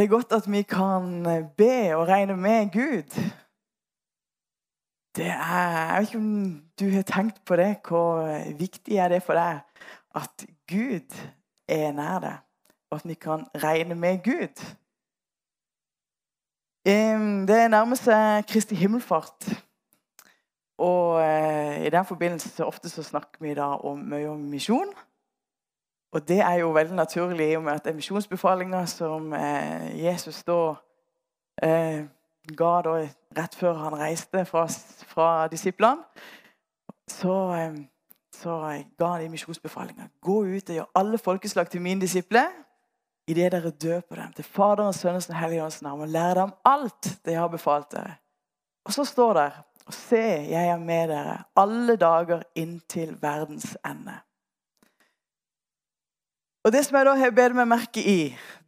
Det er godt at vi kan be og regne med Gud. Det er, Jeg vet ikke om du har tenkt på det. Hvor viktig er det for deg at Gud er nær deg, og at vi kan regne med Gud? Det nærmer seg Kristi himmelfart. Og eh, I den forbindelse ofte så snakker vi da om mye om misjon. Og det er jo veldig naturlig i og med at det som eh, Jesus da eh, ga da rett før han reiste fra, fra disiplene. Så, eh, så ga han de. Gå ut og gjør alle folkeslag til mine disipler idet dere døper dem. Til Faderens, Sønnens og Helligåndens navn. Og lære dem alt det jeg har befalt dere. Og så står det og se, jeg er med dere alle dager inntil verdens ende. Og Det som jeg da har bedt meg merke i,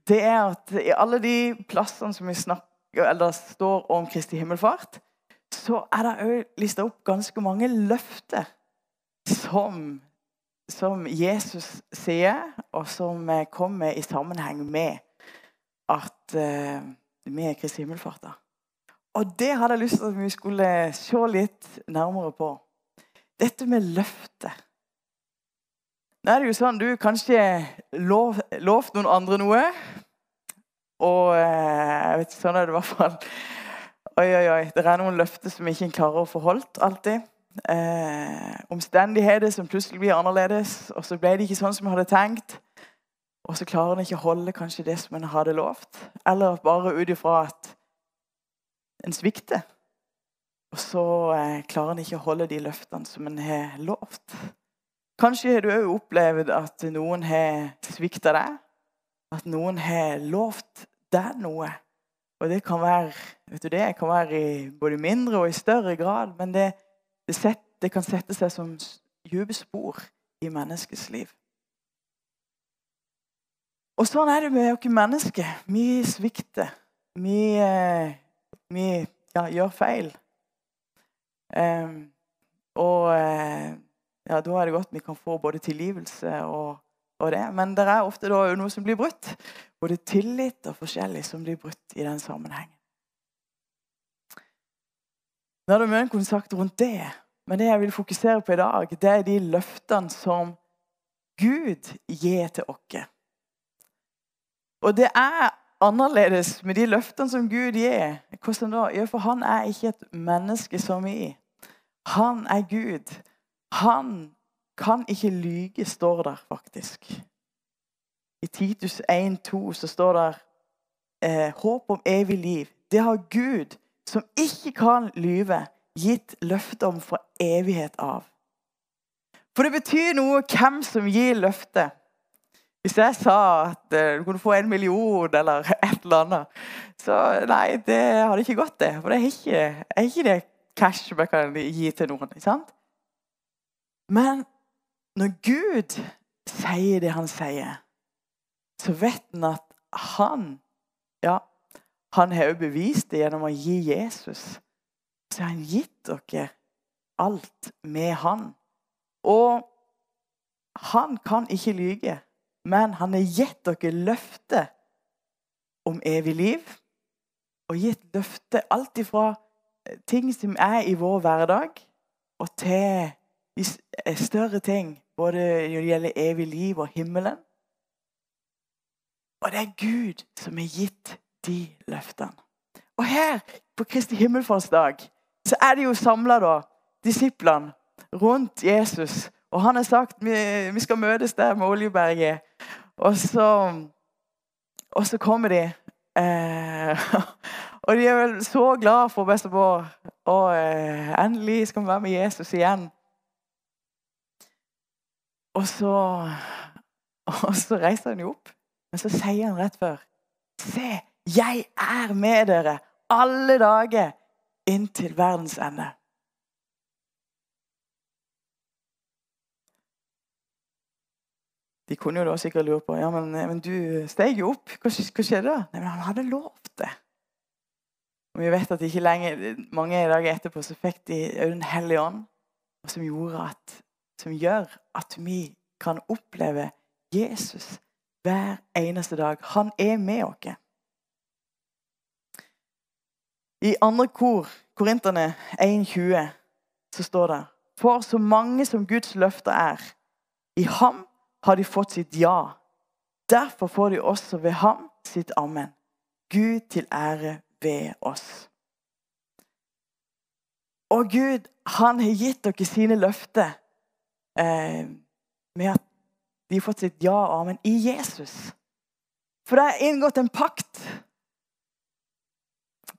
det er at i alle de plassene som vi snakker, eller står om Kristi himmelfart, så er det òg lista opp ganske mange løfter som, som, Jesus sier, og som kommer i sammenheng med at uh, vi er Kristi himmelfart. da. Og det hadde jeg lyst til at vi skulle se litt nærmere på. Dette med løfte. Nå er det jo sånn, Du kanskje lov, lovt noen andre noe. Og eh, jeg vet ikke, sånn er det i hvert fall. Oi, oi, oi. Det er noen løfter som ikke en klarer å få holdt alltid. Eh, omstendigheter som plutselig blir annerledes, og så ble det ikke sånn som en hadde tenkt. Og så klarer en ikke å holde kanskje det som en hadde lovt. Eller bare ut ifra at en svikter. Og så eh, klarer en ikke å holde de løftene som en har lovt. Kanskje har du òg opplevd at noen har svikta deg. At noen har lovt deg noe. Og det kan være vet du det, kan være i både mindre og i større grad, men det, det, set, det kan sette seg som dype spor i menneskets liv. Og sånn er det med oss mennesker. Vi svikter. Vi eh, vi ja, gjør feil. Um, og uh, ja, da er det godt vi kan få både tilgivelse og, og det. Men det er ofte noe som blir brutt. Både tillit og forskjellig som blir brutt i den sammenhengen. Nå er det mye kontakt rundt det. Men det jeg vil fokusere på i dag, det er de løftene som Gud gir til oss. Og det er annerledes med de løftene som Gud gir. Hvordan da? Ja, for han er ikke et menneske som vi. Han er Gud. Han kan ikke lyge, står der faktisk. I Titus 1,2 så står det eh, håp om evig liv. Det har Gud, som ikke kan lyve, gitt løfte om for evighet av. For det betyr noe hvem som gir løftet. Hvis jeg sa at uh, du kunne få en million eller et eller annet, så nei, det hadde ikke gått, det. For det er ikke, er ikke det cash vi kan gi til noen. ikke sant? Men når Gud sier det han sier, så vet han at han Ja, han har jo bevist det gjennom å gi Jesus. Så har han gitt dere alt med han. Og han kan ikke lyge. Men han har gitt dere løfte om evig liv. Og gitt løfte alt ifra ting som er i vår hverdag, og til de eh, større ting. Både når det gjelder evig liv og himmelen. Og det er Gud som har gitt de løftene. Og her på Kristi himmelfartsdag så er de jo samla, disiplene, rundt Jesus. Og han har sagt vi skal møtes der med Oljeberget. Og så, og så kommer de. Eh, og de er vel så glad for bestemor. Og eh, endelig skal vi være med Jesus igjen. Og så, og så reiser han jo opp. Men så sier han rett før Se, jeg er med dere alle dager inntil verdens ende. De kunne jo da sikkert lure på ja, men, men du steg jo opp. Hva, hva skjedde? Nei, men Han hadde lovt det. Og Vi vet at ikke lenge, mange dager etterpå så fikk de Den hellige ånd, som, gjorde at, som gjør at vi kan oppleve Jesus hver eneste dag. Han er med oss. I andre kor, Korinterne 1,20, så står det For så mange som Guds løfter er, i ham har de fått sitt ja. Derfor får de også ved ham sitt amen. Gud til ære ved oss. Og Gud, han har gitt dere sine løfter eh, med at de har fått sitt ja og amen i Jesus. For det er inngått en pakt.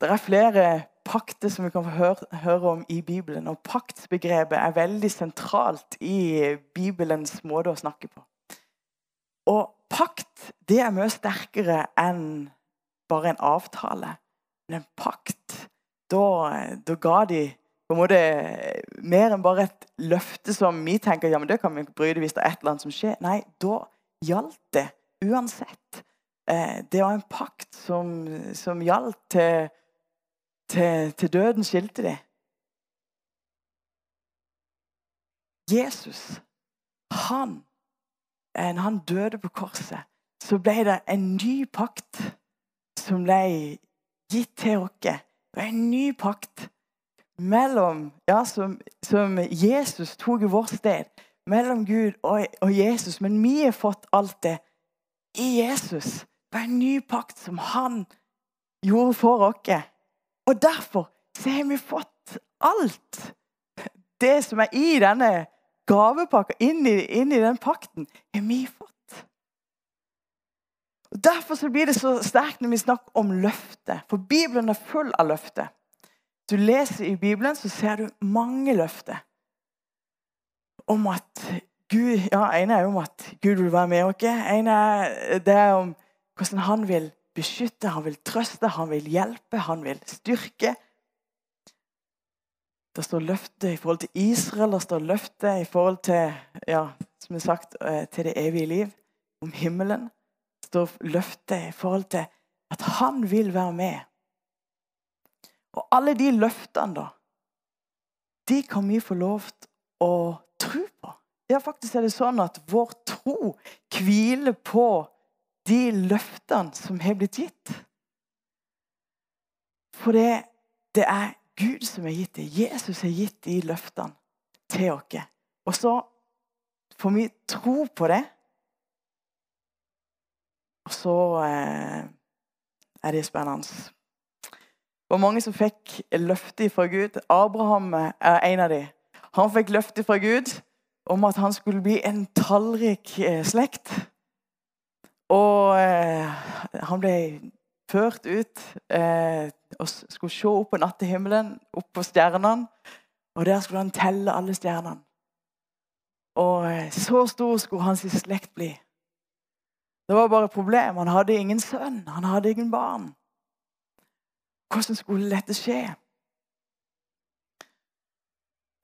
Det er flere pakter som vi kan høre, høre, om i Bibelen. Og paktsbegrepet er veldig sentralt i Bibelens måte å snakke på. Og pakt det er mye sterkere enn bare en avtale. Men en pakt, da, da ga de på en måte mer enn bare et løfte som vi tenker ja, men det kan vi bryte hvis det er et eller annet som skjer. Nei, da gjaldt det uansett. Eh, det var en pakt som, som gjaldt til til, til døden skilte de. Jesus, han Når han døde på korset, så ble det en ny pakt som ble gitt til oss. Det var en ny pakt mellom Ja, som, som Jesus tok i vårt sted. Mellom Gud og, og Jesus. Men vi har fått alt det i Jesus. Det var en ny pakt som han gjorde for oss. Og derfor så har vi fått alt det som er i denne gavepakka, inn, inn i, den pakten, har vi fått. Og Derfor så blir det så sterkt når vi snakker om løftet. For Bibelen er full av løfter. Du leser i Bibelen, så ser du mange løfter om at Gud ja, ene er om at Gud vil være med oss. En er det om hvordan han vil beskytte, han vil trøste, han vil hjelpe, han vil styrke. Det står løfte i forhold til Israel, det står løfte i forhold til ja, som sagt, eh, til det evige liv, om himmelen. Det står løfte i forhold til at han vil være med. Og alle de løftene, da, de kan vi få lov til å tro på. Ja, faktisk er det sånn at vår tro hviler på de løftene som har blitt gitt. For det, det er Gud som har gitt det. Jesus har gitt de løftene til oss. Og så får vi tro på det. Og så eh, er det spennende. Var mange som fikk løfte fra Gud. Abraham er en av dem. Han fikk løfte fra Gud om at han skulle bli en tallrik eh, slekt. Og eh, han ble ført ut eh, og skulle se opp på nattehimmelen, opp på stjernene. Og der skulle han telle alle stjernene. Og eh, så stor skulle hans slekt bli. Det var bare et problem. Han hadde ingen sønn, han hadde ingen barn. Hvordan skulle dette skje?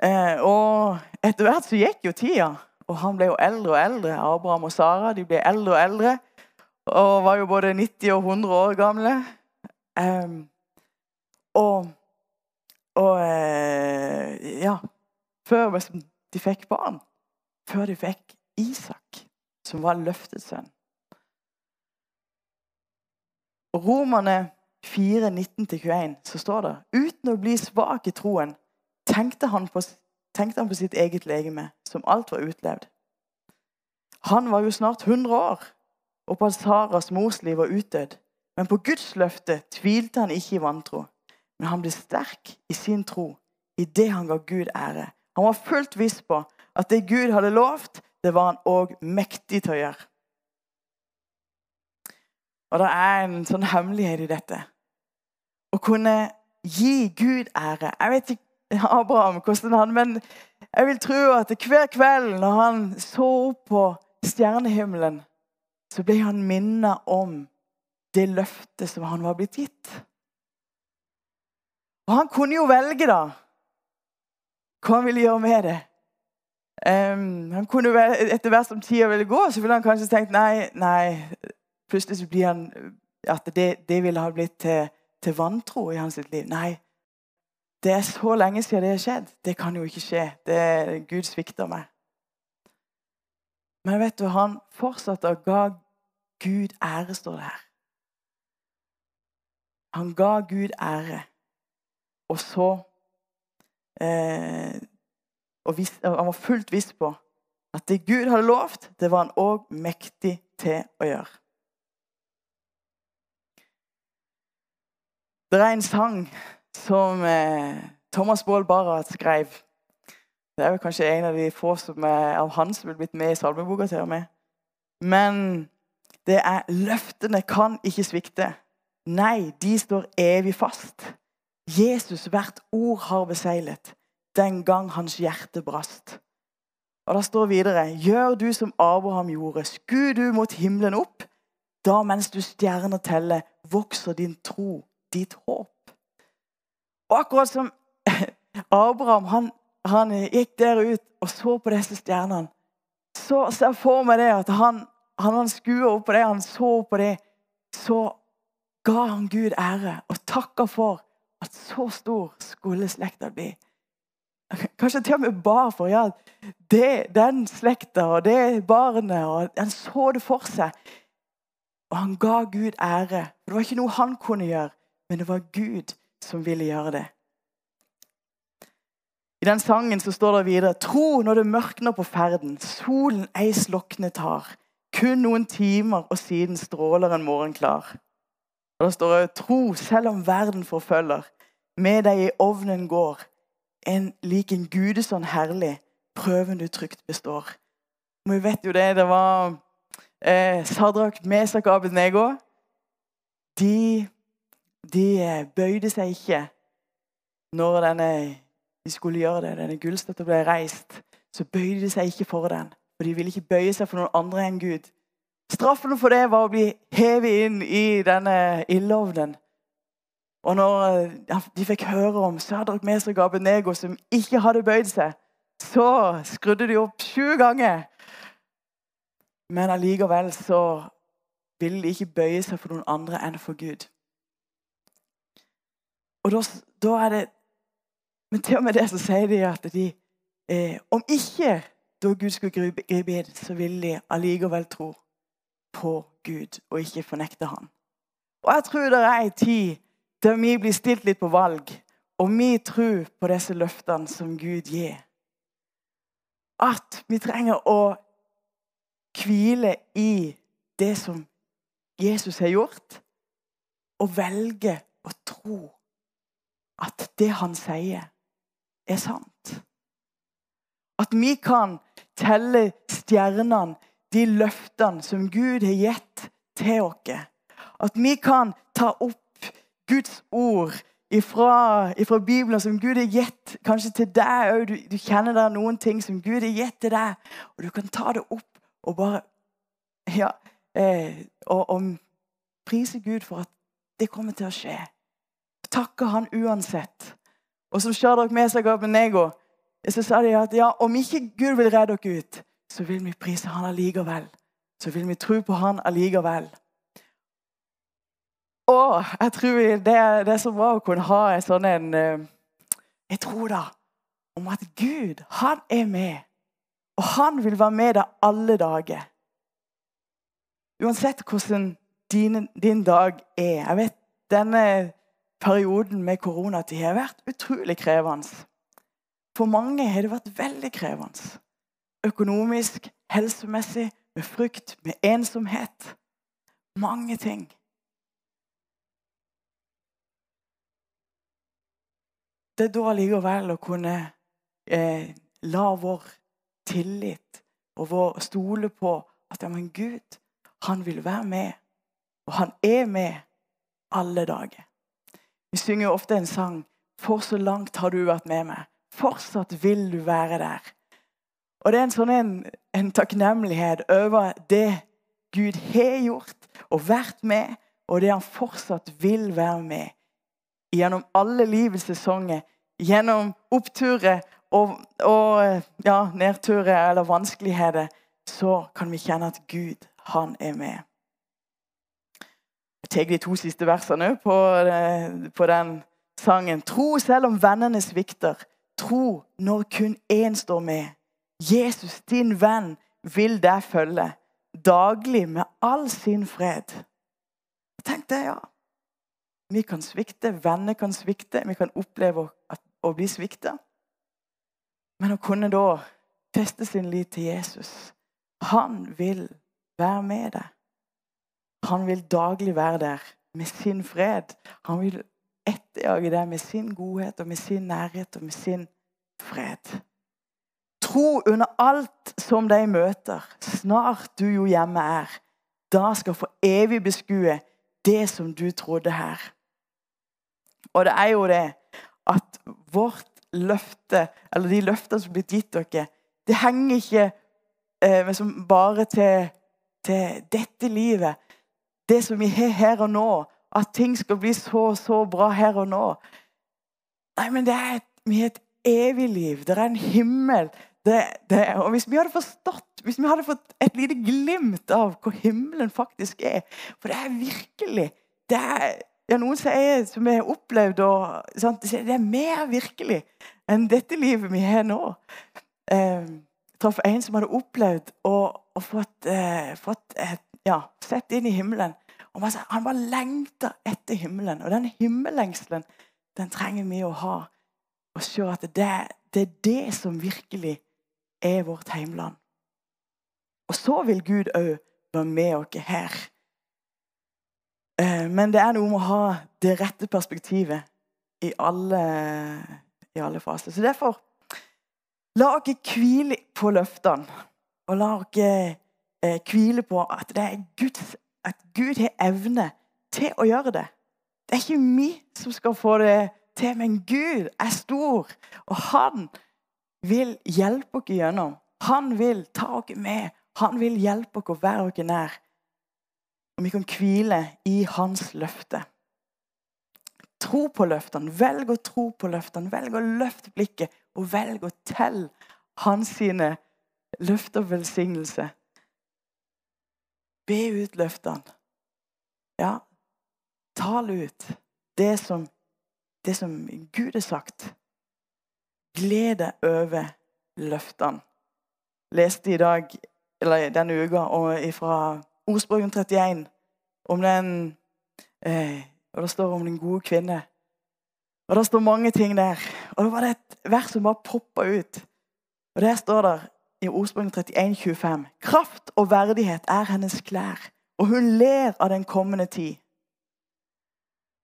Eh, og etter hvert så gikk jo tida, og han ble jo eldre og eldre. Abraham og Sara de ble eldre og eldre og var jo både 90 og 100 år gamle. Eh, og, og eh, ja Før de fikk barn. Før de fikk Isak, som var løftets sønn. Romerne 4, 19-21, så står det Uten å bli svak i troen tenkte han, på, tenkte han på sitt eget legeme, som alt var utlevd. Han var jo snart 100 år og på Saras mors liv var utdødd. Men på Guds løfte tvilte han ikke i vantro. Men han ble sterk i sin tro, i det han ga Gud ære. Han var fullt viss på at det Gud hadde lovt, det var han òg mektig til å gjøre. Og det er en sånn hemmelighet i dette. Å kunne gi Gud ære. Jeg vet ikke Abraham hvordan han Men jeg vil tro at hver kveld når han så opp på stjernehimmelen så ble han minnet om det løftet som han var blitt gitt. Og han kunne jo velge, da, hva han ville gjøre med det. Um, han kunne Etter hvert som tida ville gå, så ville han kanskje tenkt nei, nei, Plutselig så blir han at det, det ville ha blitt til, til, vantro i hans liv. Nei, det er så lenge siden det har skjedd. Det kan jo ikke skje. Det, Gud svikter meg. Men vet du, han fortsatte å ga Gud ære, står det her. Han ga Gud ære Og så eh, og vis, Han var fullt viss på at det Gud hadde lovt, det var han òg mektig til å gjøre. Det er en sang som eh, Thomas Baal Barrat skrev. Det er vel kanskje en av de få som er av han som er blitt med i salmeboka til og med. Men det er 'Løftene kan ikke svikte'. Nei, de står evig fast. Jesus hvert ord har beseglet den gang hans hjerte brast. Og Det står videre.: Gjør du som Abraham gjorde, sku du mot himmelen opp. Da mens du stjerner teller, vokser din tro, ditt håp. Og akkurat som Abraham han, han gikk der ut og så på disse stjernene, så ser jeg for meg det at han, han, han skuer opp på det, han så på det, så ga han Gud ære og takka for at så stor skulle slekta bli. Kanskje til og med bar for ja, det, den slekta og det barnet. og Han så det for seg. Og han ga Gud ære. Det var ikke noe han kunne gjøre, men det var Gud som ville gjøre det. I den sangen så står det videre Tro når det mørkner på ferden, solen ei slokne tar. Kun noen timer, og siden stråler en morgen klar. Og Det står det Tro selv om verden forfølger, med deg i ovnen går en lik en gudesånd herlig, prøven du trygt består. Og vi vet jo det. Det var eh, Sadrak, Mesak og Abednego. De, de eh, bøyde seg ikke når denne, de skulle gjøre det. Denne gullstøtta ble reist. Så bøyde de seg ikke for den. For de ville ikke bøye seg for noen andre enn Gud. Straffen for det var å bli hevet inn i denne ildovnen. Og når eh, de fikk høre om Sadrak, Mesrak og Abednego som ikke hadde bøyd seg, så skrudde de opp sju ganger. Men allikevel så ville de ikke bøye seg for noen andre enn for Gud. Og da, da er det Men til og med det så sier de at de eh, Om ikke da Gud skulle gripe, inn, så ville de allikevel tro på Gud og ikke fornekte Han. Og jeg tror det er ei tid der vi blir stilt litt på valg, og vi tror på disse løftene som Gud gir. At vi trenger å hvile i det som Jesus har gjort, og velge å tro at det han sier, er sant. At vi kan telle stjernene, de løftene som Gud har gitt til oss. At vi kan ta opp Guds ord ifra, ifra Bibelen som Gud har gitt kanskje til deg òg. Du, du, kjenner det er noen ting som Gud har gitt til deg, og du kan ta det opp og bare ja, eh, og, og, prise Gud for at det kommer til å skje. Takke Han uansett. Og som Shadrach, opp med Abednego så sa de at ja, om ikke Gud vil redde dere ut, så vil vi prise Han allikevel. Så vil vi tro på Han allikevel. Og jeg tror det, det er så bra å kunne ha en sånn en eh, Jeg tror da om at Gud, han er med. Og han vil være med deg alle dager. Uansett hvordan din, din dag er. Jeg vet denne perioden med koronatid har vært utrolig krevende. For mange har det vært veldig krevende. Økonomisk, helsemessig, med frykt, med ensomhet. Mange ting. det er da likevel å kunne eh, la vår tillit og vår stole på at ja, men Gud, han vil være med. Og han er med alle dager. Vi synger jo ofte en sang 'For så langt har du vært med meg'. Fortsatt vil du være der. Og det er en sånn en, en takknemlighet over det Gud har gjort og vært med, og det han fortsatt vil være med gjennom alle livets sesonger, gjennom oppturer og, og ja, nedturer eller vanskeligheter, så kan vi kjenne at Gud, han er med. Jeg tar de to siste versene på, på den sangen. Tro selv om vennene svikter. Tro når kun én står med. Jesus, din venn, vil deg følge daglig med all sin fred. Tenk det, ja. Vi kan svikte, venner kan svikte, vi kan oppleve å bli svikta. Men å kunne da feste sin lit til Jesus Han vil være med deg. Han vil daglig være der med sin fred. Han vil etterjage deg med sin godhet og med sin nærhet og med sin fred. Tro under alt som de møter, snart du jo hjemme er. Da skal for evig beskue det som du trodde her. Og det er jo det at vårt løfte, eller de løftene som blitt gitt dere, det henger ikke eh, bare til, til dette livet. Det som vi har her og nå. At ting skal bli så, så bra her og nå. Nei, men det er et, vi har et evig liv. Det er en himmel. Det, det, og Hvis vi hadde forstått, hvis vi hadde fått et lite glimt av hvor himmelen faktisk er For det er virkelig det er, ja, Noen sier, som jeg har opplevd, og, sant, det er mer virkelig enn dette livet vi har nå. Eh, traff en som hadde opplevd og, og fått, eh, fått et, ja, sett inn i himmelen. Og man, han bare lengta etter himmelen. Og den himmellengselen den trenger vi å ha. Og se at det, det er det som virkelig er vårt heimland. Og så vil Gud òg være med oss her. Eh, men det er noe med å ha det rette perspektivet i alle, i alle faser. Så derfor La oss hvile på løftene. Og la oss eh, hvile på at, det er Guds, at Gud har evne til å gjøre det. Det er ikke vi som skal få det til, men Gud er stor. Og han vil hjelpe oss gjennom. Han vil ta oss med. Han vil hjelpe oss å være oss nær. Og vi kan hvile i hans løfte. Tro på løftene. Velg å tro på løftene. Velg å løfte blikket og velg å telle hans sine løfter og velsignelse. Be ut løftene. Ja, tal ut det som, det som Gud har sagt. Gled deg over løftene. Leste i dag, eller denne uka fra Ordspråken 31 om den eh, Og det står om den gode kvinne. Og Det står mange ting der. Og det var det et vers som bare poppa ut. Og Der står det i Ordspråken 31, 25. Kraft og verdighet er hennes klær, og hun ler av den kommende tid.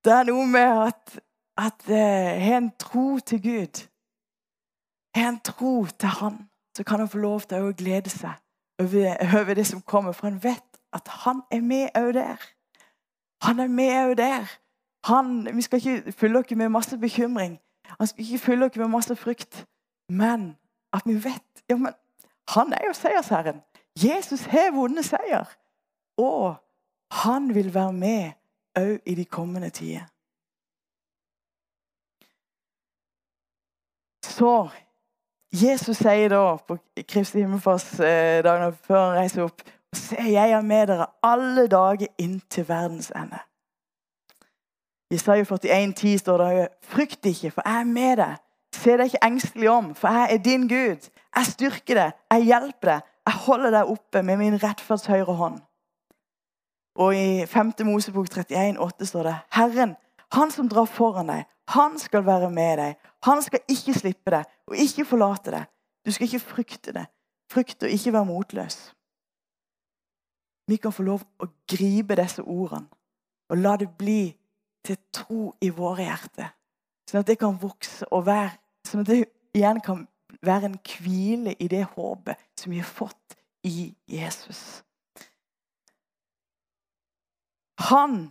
Det er noe med at, at eh, har en tro til Gud har en tro til Han, så kan han få lov til å glede seg over, over, det som kommer. For han vet at han er med òg der. Han er med òg der. Han, vi skal ikke fylle oss med masse bekymring. Han skal ikke fylle oss med masse frykt. Men at vi vet ja, men Han er jo seiersherren. Jesus har vunnet seier. Og han vil være med òg i de kommende tider. Så Jesus sier da på Kristi himmelfartsdagen før han reiser opp Se, jeg er med dere alle dager inntil verdens ende. I Isaiah 41, 10 står det Frykt ikke, for jeg er med deg. Se deg ikke engstelig om, for jeg er din Gud. Jeg styrker deg, jeg hjelper deg, jeg holder deg oppe med min rettferds høyre hånd. Og i 5. Mosebok 31, 8 står det Herren, han som drar foran deg, han skal være med deg. Han skal ikke slippe deg og ikke forlate deg. Du skal ikke frykte det. Frykte og ikke være motløs. Vi kan få lov å gripe disse ordene og la det bli til tro i våre hjerter. Sånn at det kan vokse og være Sånn at det igjen kan være en hvile i det håpet som vi har fått i Jesus. Han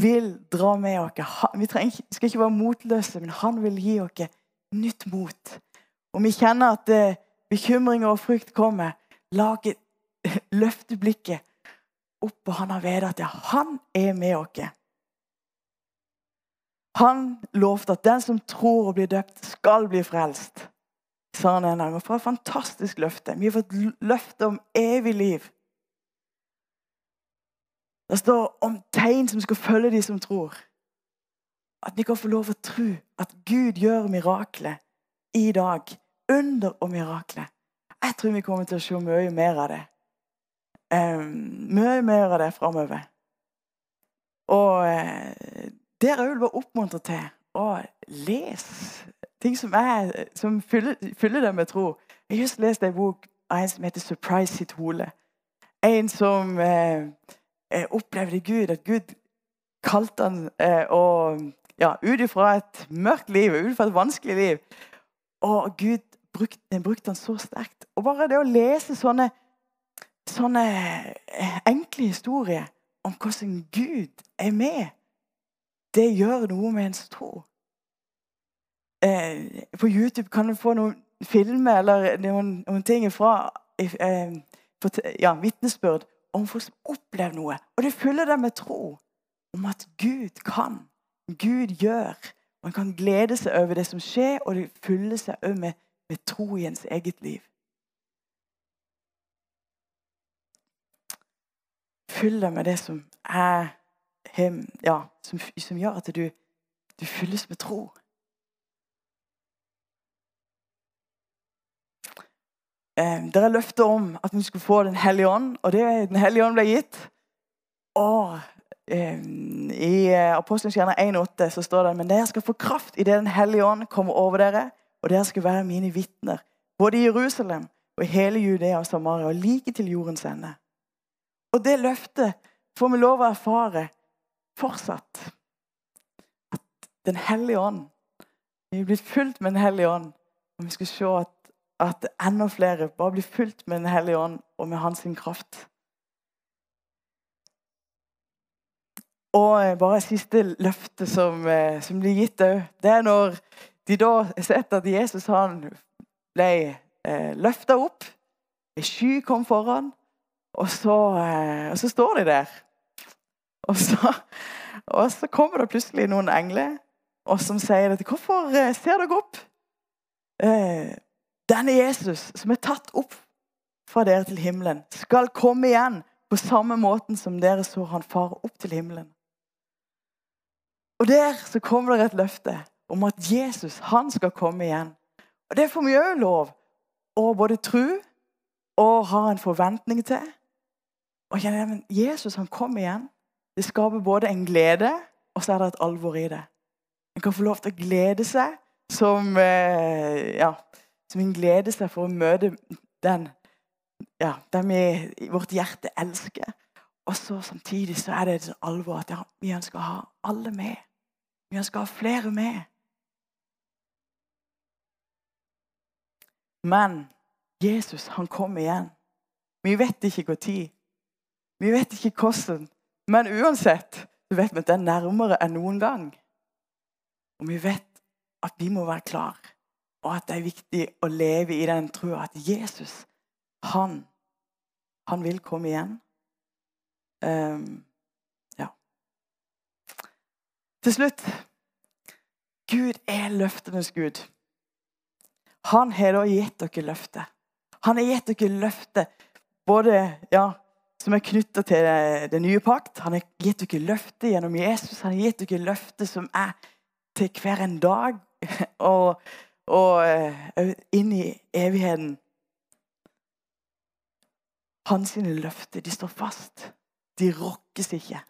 vil dra med oss. Vi, skal ikke være motløse, men han vil gi oss nytt mot. Om vi kjenner at eh, bekymringer og frykt kommer, la løfte blikket opp, og han har vedet at ja, han er med oss. Han lovte at den som tror og blir døpt, skal bli frelst. Sa han en gang. Og for et fantastisk løfte. Vi har fått løfte om evig liv. Det står om tegn som skal følge de som tror. At vi kan få lov å tro at Gud gjør mirakler i dag. Under og mirakler. Jeg tror vi kommer til å se mye mer av det. Um, mye mer av det framover. Og uh, dere òg vil bare oppmuntre til å lese ting som, er, som fyller, fyller deg med tro. Jeg har just lest en bok av en som heter 'Surprise sitt hole'. En som eh, opplevde Gud, at Gud kalte han eh, ja, ut ifra et mørkt liv, ut ifra et vanskelig liv. Og Gud brukte, brukte han så sterkt. Og bare det å lese sånne, sånne eh, enkle historier om hvordan Gud er med, det gjør noe med ens tro. Eh, på YouTube kan du få noen filmer eller noen, noen ting fra eh, ja, vitnesbyrd om folk som opplever noe. Og det fyller dem med tro om at Gud kan, Gud gjør. Man kan glede seg over det som skjer, og det fyller seg òg med, med tro i ens eget liv. Fyll deg med det som er ja, som, som gjør at du, du fylles med tro. Det er løfte om at vi skulle få Den hellige ånd, og det, Den hellige ånd ble gitt. Og eh, I eh, Apostelens kjerne 1,8 så står det men dere skal få kraft idet Den hellige ånd kommer over dere, og dere skal være mine vitner, både i Jerusalem og i hele Judea og Samaria, og like til jordens ende. Og det løftet får vi lov å erfare fortsatt. At Den hellige ånd Vi er blitt fulgt med Den hellige ånd. Og vi skal se at at enda flere bare blir fulgt med Den hellige ånd og med hans kraft. Og eh, bare siste løfte som, eh, som blir gitt òg, det er når de da har sett at Jesus han ble eh, løfta opp. En sky kom foran, og så, eh, og så står de der. Og så, og så, kommer det plutselig noen engler og som sier at 'Hvorfor eh, ser dere opp?' Eh, denne Jesus som er tatt opp fra dere til himmelen, skal komme igjen på samme måten som dere så han fare opp til himmelen. Og Der så kommer det et løfte om at Jesus han skal komme igjen. Og Det får vi òg lov å både tro og ha en forventning til. Og kjenne men Jesus han kommer igjen. Det skaper både en glede og så er det et alvor i det. En kan få lov til å glede seg som eh, ja, som en gleder seg for å møte den, ja, den vi vårt hjerte elsker. Og så samtidig så er det et alvor at ja, vi ønsker å ha alle med. Vi ønsker å ha flere med. Men Jesus, han kommer igjen. Vi vet ikke når. Vi vet ikke hvordan. Men uansett så vet vi at det er nærmere enn noen gang. Og vi vet at vi må være klar og at det er viktig å leve i den troa at Jesus, han, han vil komme igjen. Um, ja. Til slutt Gud er løftenes Gud. Han har da gitt dere løftet. Han har gitt dere løftet både ja, som er knytta til den nye pakt. Han har gitt dere løftet gjennom Jesus. Han har gitt dere løftet som er til hver en dag. Og og eh, inn i evigheten. Hans løfter de står fast. De rokkes ikke.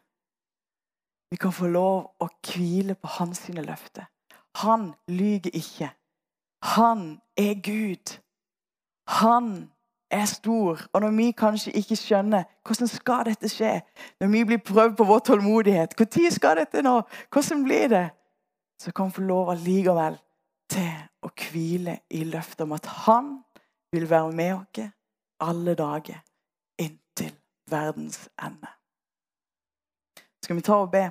Vi kan få lov å hvile på hans løfter. Han lyver ikke. Han er Gud. Han er stor. Og når vi kanskje ikke skjønner hvordan skal dette skje, når vi blir prøvd på vår tålmodighet Når skal dette nå? Hvordan blir det? Så kan vi få lov allikevel til å hvile i løftet om at han vil være med oss alle dager inntil verdens ende. Skal vi ta og be?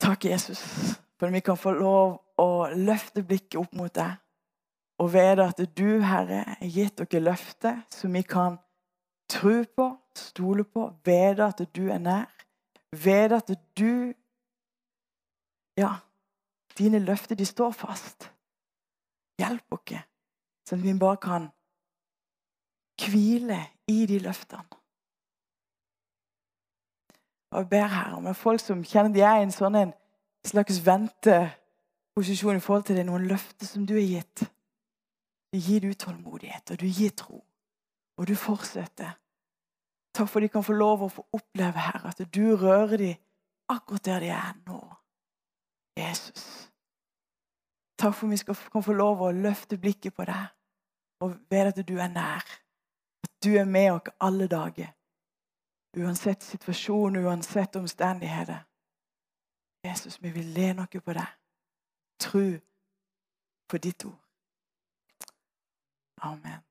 Takk, Jesus, for at vi kan få lov å løfte blikket opp mot deg og vite at du, Herre, har gitt dere løfter som vi kan tro på, stole på, vite at du er nær. Vite at du Ja, Dine løfter, de står fast. Hjelp oss, sånn at vi bare kan hvile i de løftene. Og jeg ber her om folk som kjenner de er i en sånn en slags venteposisjon i forhold til det, noen løfter som du har gitt. Du gir du og du gir tro. Og du fortsetter. Takk for at de kan få lov å få oppleve her at du rører dem akkurat der de er nå. Jesus. Takk for at vi skal kan få lov å løfte blikket på deg og vite at du er nær. At du er med oss alle dager. Uansett situasjon, uansett omstendigheter. Jesus, vi vil lene oss på deg. Tro på ditt ord. Amen.